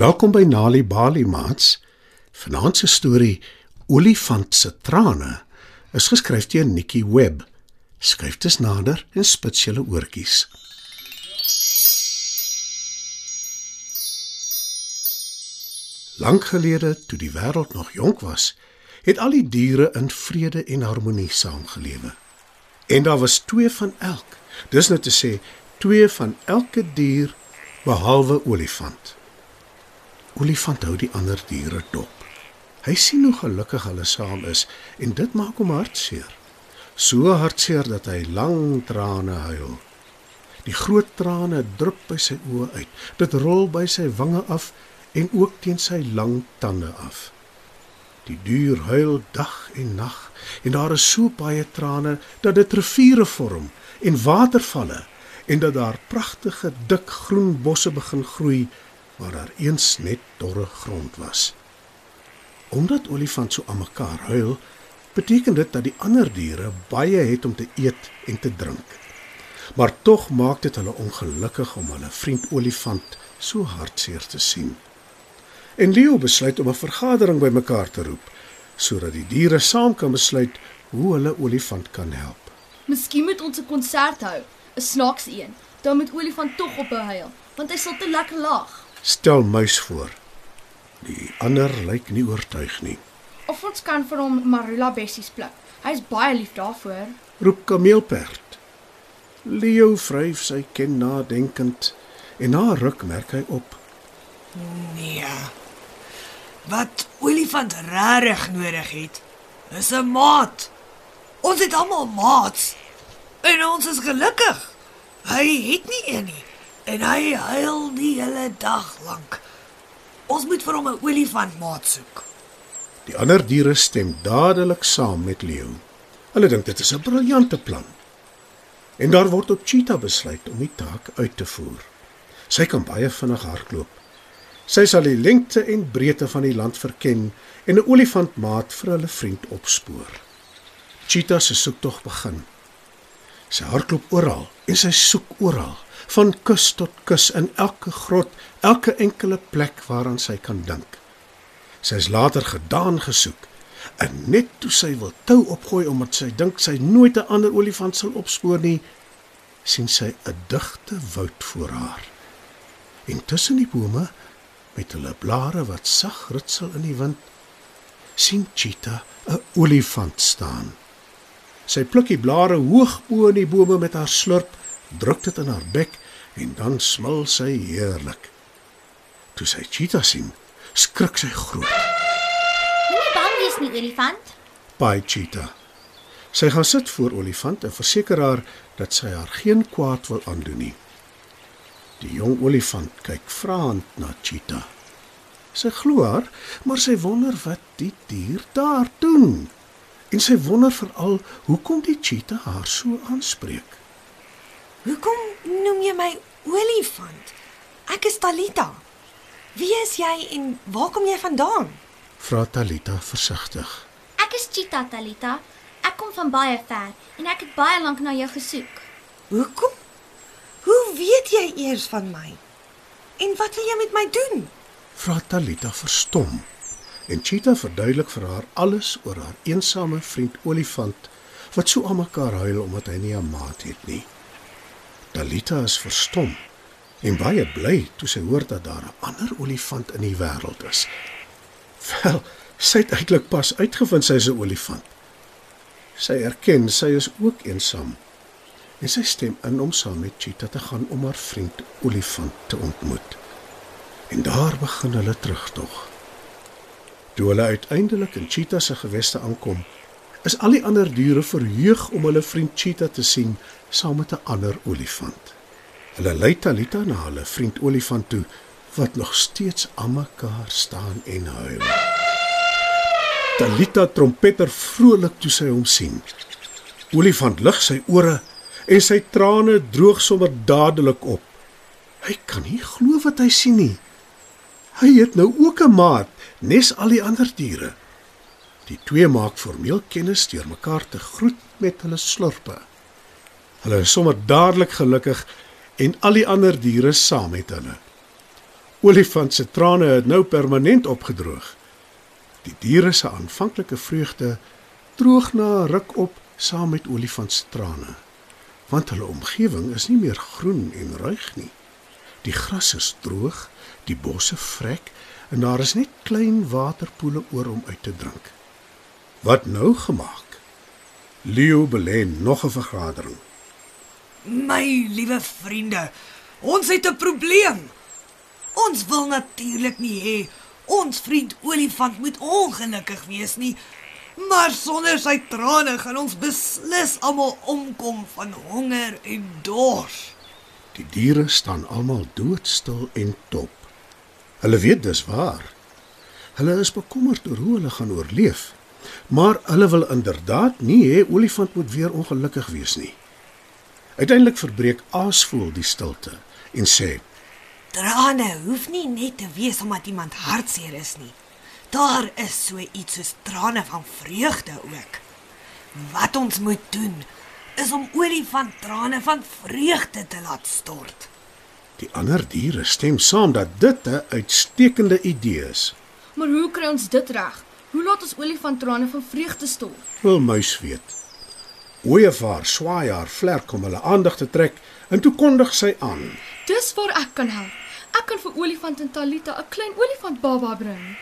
Welkom by Nali Bali Mats. Vanaand se storie Olifant se trane is geskryf deur Nikki Webb. Skryf dit nader en spits julle oortjies. Lank gelede, toe die wêreld nog jonk was, het al die diere in vrede en harmonie saamgelewe. En daar was twee van elk. Dis nou te sê, twee van elke dier behalwe olifant. Olifant hou die ander diere dop. Hy sien hoe gelukkig hulle saam is en dit maak hom hartseer. So hartseer dat hy lang trane huil. Die groot trane drup by sy oë uit. Dit rol by sy wange af en ook teen sy lang tande af. Die dier huil dag en nag en daar is so baie trane dat dit riviere vorm en watervalle en dat daar pragtige dik groen bosse begin groei waar daar eens net dorre grond was. Omdat olifant so aan mekaar huil, beteken dit dat die ander diere baie het om te eet en te drink. Maar tog maak dit hulle ongelukkig om hulle vriend olifant so hartseer te sien. En Leo besluit om 'n vergadering bymekaar te roep sodat die diere saam kan besluit hoe hulle olifant kan help. Miskien moet ons 'n konsert hou, 'n snaakse een. Dan moet olifant tog op huil, want hy sal te lekker lag. Stel muis voor. Die ander lyk nie oortuig nie. Of ons kan vir hom marula bessies pluk. Hy's baie lief daarvoor. Roep kameelperd. Leo vryf sy ken nadenkend en na ruk merk hy op. Nee. Wat olifant regtig nodig het, is 'n maat. Ons het almal maats. En ons is gelukkig. Hy het nie een nie en hy huil die hele dag lank. Ons moet vir hom 'n olifant maat soek. Die ander diere stem dadelik saam met Leo. Hulle dink dit is 'n briljante plan. En daar word op Cheetah besluit om die taak uit te voer. Sy kan baie vinnig hardloop. Sy sal die lengte en breedte van die land verken en 'n olifantmaat vir hulle vriend opspoor. Cheetah se soektog begin. Sy hardloop oral en sy soek oral van kus tot kus in elke grot, elke enkele plek waaraan sy kan dink. Sy is later gedaan gesoek en net toe sy wil tou opgooi omdat sy dink sy nooit 'n ander olifant sal opspoor nie, sien sy 'n digte woud voor haar. En tussen die bome met hulle blare wat sag ritsel in die wind, sien Cheetah 'n olifant staan. Sy pluk die blare hoog bo in die bome met haar slurp druk dit in haar bek en dan smil sy heerlik. Toe sy cheetah sien, skrik sy groot. Moenie bang wees nie, olifant. Baie cheetah. Sy gaan sit voor olifant en verseker haar dat sy haar geen kwaad wil aandoen nie. Die jong olifant kyk vraend na cheetah. Sy glo haar, maar sy wonder wat die dier daar doen. En sy wonder veral hoekom die cheetah haar so aanspreek. Hoekom noem jy my olifant? Ek is Talita. Wie is jy en waar kom jy vandaan? Vra Talita versigtig. Ek is Cheetah Talita. Ek kom van baie ver en ek het baie lank na jou gesoek. Hoekom? Hoe weet jy eers van my? En wat wil jy met my doen? Vra Talita verstom. En Cheetah verduidelik vir haar alles oor haar eensame vriend olifant wat so aan mekaar huil omdat hy nie 'n maat het nie. Talita is verstom en baie bly toe sy hoor dat daar 'n ander olifant in die wêreld is. Wel, sy het eintlik pas uitgevind sy is 'n olifant. Sy erken sy is ook eensaam. En sy stem in om saam met Cheetah te gaan om haar vriend olifant te ontmoet. En daar begin hulle terugtog. Toe hulle uiteindelik in Cheetah se geweste aankom, is al die ander diere verheug om hulle vriend Cheetah te sien saam met 'n ander olifant. Hulle lei Talita na hulle vriend olifant toe wat nog steeds aan mekaar staan en huil. Talita trompeter vrolik toe sy hom sien. Olifant lig sy ore en sy trane droog sommer dadelik op. Hy kan nie glo wat hy sien nie. Hy het nou ook 'n maat, nes al die ander diere. Die twee maak formeel kennis deur mekaar te groet met hulle slurpe. Hulle is sommer dadelik gelukkig en al die ander diere saam met hulle. Olifant se trane het nou permanent opgedroog. Die diere se aanvanklike vreugde droog na 'n ruk op saam met olifant se trane, want hulle omgewing is nie meer groen en ruig nie. Die gras is droog, die bosse vrek en daar is net klein waterpoele oor om uit te drink. Wat nou gemaak? Leo belê nog 'n vergadering. My liewe vriende, ons het 'n probleem. Ons wil natuurlik nie hê ons vriend olifant moet ongelukkig wees nie. Maar sonder sy trane gaan ons beslis almal omkom van honger en dors. Die diere staan almal doodstil en dop. Hulle weet dis waar. Hulle is bekommerd oor hoe hulle gaan oorleef. Maar hulle wil inderdaad nie hê olifant moet weer ongelukkig wees nie. Uiteindelik verbreek Aasvoël die stilte en sê: Trane hoef nie net te wees omdat iemand hartseer is nie. Daar is so iets soos trane van vreugde ook. Wat ons moet doen is om olifant trane van vreugde te laat stort. Die ander diere stem saam dat dit 'n uitstekende idee is. Maar hoe kry ons dit reg? Hoe laat ons olifant trane van vreugde stort? Wil muis weet. Ooievaar swaai haar vlerk om hulle aandag te trek en toe kondig sy aan. Dis waar ek kan help. Ek kan vir olifant en Talita 'n klein olifant baba bring.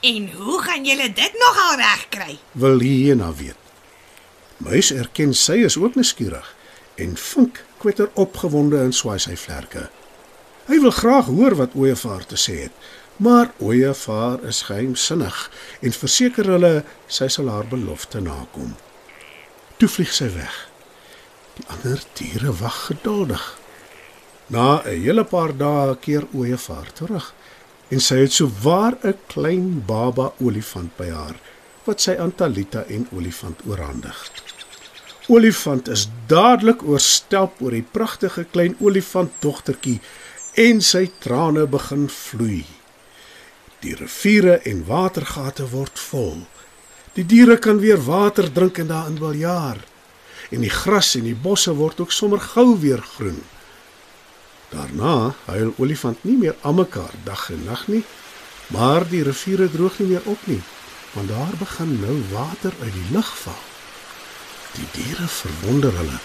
En hoe gaan julle dit nogal regkry? Wil hyena weet. Muis erken sy is ook nuuskierig en vink kwetter opgewonde en swaai sy vlerke. Hy wil graag hoor wat Ooievaar te sê het, maar Ooievaar is geheimsinnig en verseker hulle sy sal haar belofte nakom. Toe vlieg sy weg. Die ander diere wag geduldig. Na 'n hele paar dae keer Ooievaar terug en sy het so waar 'n klein baba olifant by haar wat sy aan Talita en olifant oorhandig. Olifant is dadelik oorstelp oor die pragtige klein olifant dogtertjie en sy trane begin vloei. Die riviere en watergate word vol. Die diere kan weer water drink en daarin wil jaar. En die gras en die bosse word ook sommer gou weer groen. Daarna huil olifant nie meer almekaar dag en nag nie, maar die riviere droog nie meer op nie, want daar begin nou water uit die lug val. Die diere verwonder hulle,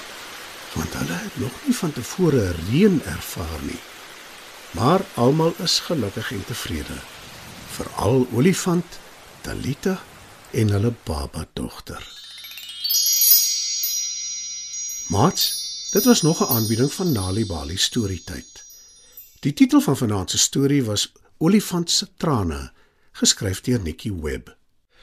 want hulle het nog nie van tevore reën ervaar nie. Maar almal is gelukkig en tevrede, veral olifant, Talita en hulle baba dogter. Mats, dit was nog 'n aanbieding van Nali Bali Storytyd. Die titel van vanaand se storie was Olifant se trane, geskryf deur Nikki Webb.